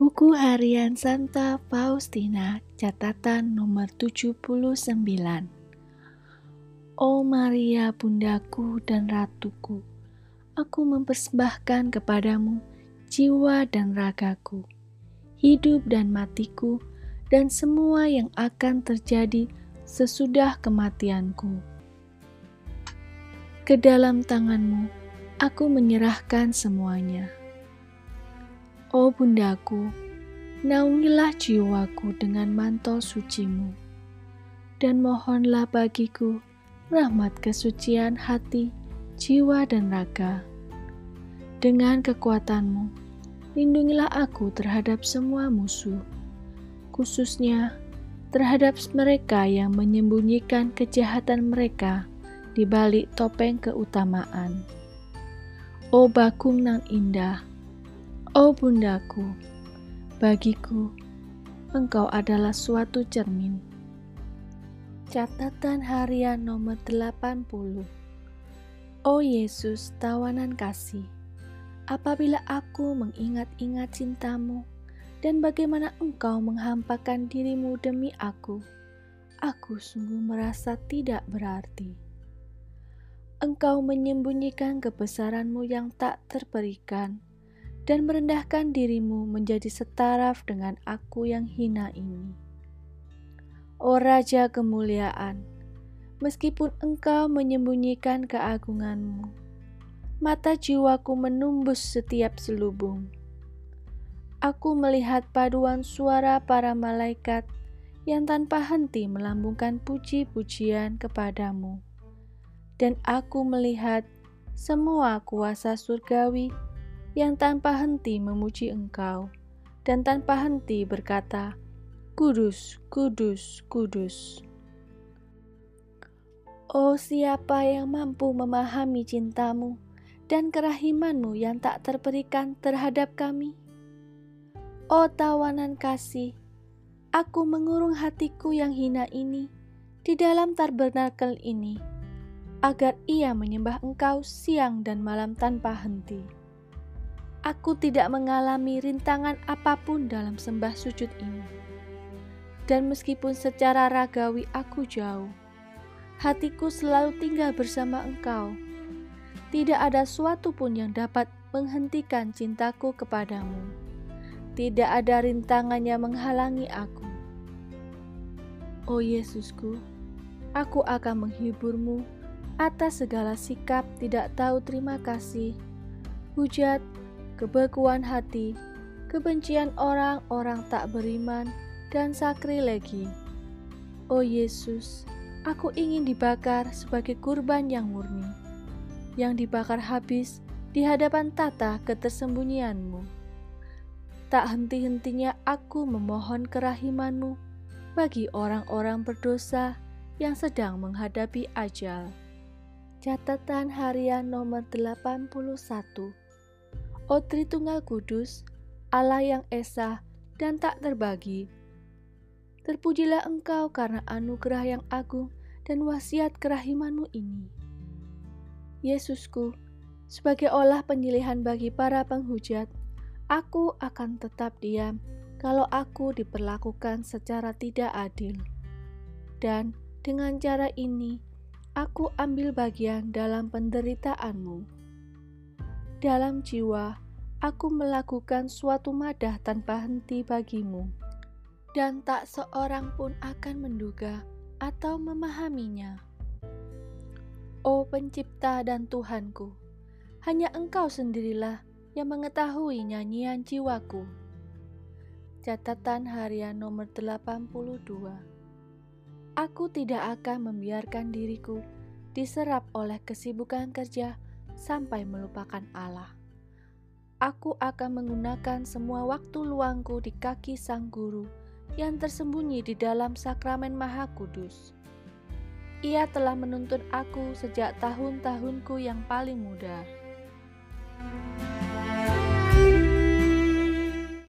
Buku Harian Santa Faustina, catatan nomor 79. Oh Maria, bundaku dan ratuku, aku mempersembahkan kepadamu jiwa dan ragaku, hidup dan matiku, dan semua yang akan terjadi sesudah kematianku. Ke dalam tanganmu, aku menyerahkan semuanya. Oh bundaku, naungilah jiwaku dengan mantel sucimu, dan mohonlah bagiku rahmat kesucian hati, jiwa, dan raga. Dengan kekuatanmu, lindungilah aku terhadap semua musuh, khususnya terhadap mereka yang menyembunyikan kejahatan mereka di balik topeng keutamaan. Oh bakung nan indah, Oh bundaku, bagiku engkau adalah suatu cermin. Catatan harian nomor 80 Oh Yesus, tawanan kasih, apabila aku mengingat-ingat cintamu dan bagaimana engkau menghampakan dirimu demi aku, aku sungguh merasa tidak berarti. Engkau menyembunyikan kebesaranmu yang tak terperikan dan merendahkan dirimu menjadi setaraf dengan aku yang hina ini. O Raja kemuliaan, meskipun engkau menyembunyikan keagunganmu, mata jiwaku menumbus setiap selubung. Aku melihat paduan suara para malaikat yang tanpa henti melambungkan puji-pujian kepadamu. Dan aku melihat semua kuasa surgawi yang tanpa henti memuji Engkau dan tanpa henti berkata, "Kudus, kudus, kudus." Oh, siapa yang mampu memahami cintamu dan kerahimanmu yang tak terperikan terhadap kami? Oh, tawanan kasih, aku mengurung hatiku yang hina ini di dalam tabernakel ini, agar ia menyembah Engkau siang dan malam tanpa henti aku tidak mengalami rintangan apa pun dalam sembah sujud ini. Dan meskipun secara ragawi aku jauh, hatiku selalu tinggal bersama engkau. Tidak ada suatu pun yang dapat menghentikan cintaku kepadamu. Tidak ada rintangan yang menghalangi aku. Oh Yesusku, aku akan menghiburmu atas segala sikap tidak tahu terima kasih, hujat, kebekuan hati, kebencian orang-orang tak beriman, dan sakrilegi. Oh Yesus, aku ingin dibakar sebagai kurban yang murni, yang dibakar habis di hadapan tata ketersembunyianmu. Tak henti-hentinya aku memohon kerahimanmu bagi orang-orang berdosa yang sedang menghadapi ajal. Catatan harian nomor 81 O Tritunggal Kudus, Allah yang Esa dan tak terbagi. Terpujilah Engkau karena anugerah yang agung dan wasiat kerahimanmu ini. Yesusku, sebagai olah penyilihan bagi para penghujat, aku akan tetap diam kalau aku diperlakukan secara tidak adil. Dan dengan cara ini, aku ambil bagian dalam penderitaanmu dalam jiwa, aku melakukan suatu madah tanpa henti bagimu, dan tak seorang pun akan menduga atau memahaminya. Oh Pencipta dan Tuhanku, hanya Engkau sendirilah yang mengetahui nyanyian jiwaku. Catatan harian nomor 82 Aku tidak akan membiarkan diriku diserap oleh kesibukan kerja sampai melupakan Allah. Aku akan menggunakan semua waktu luangku di kaki Sang Guru yang tersembunyi di dalam sakramen Maha Kudus. Ia telah menuntun aku sejak tahun-tahunku yang paling muda.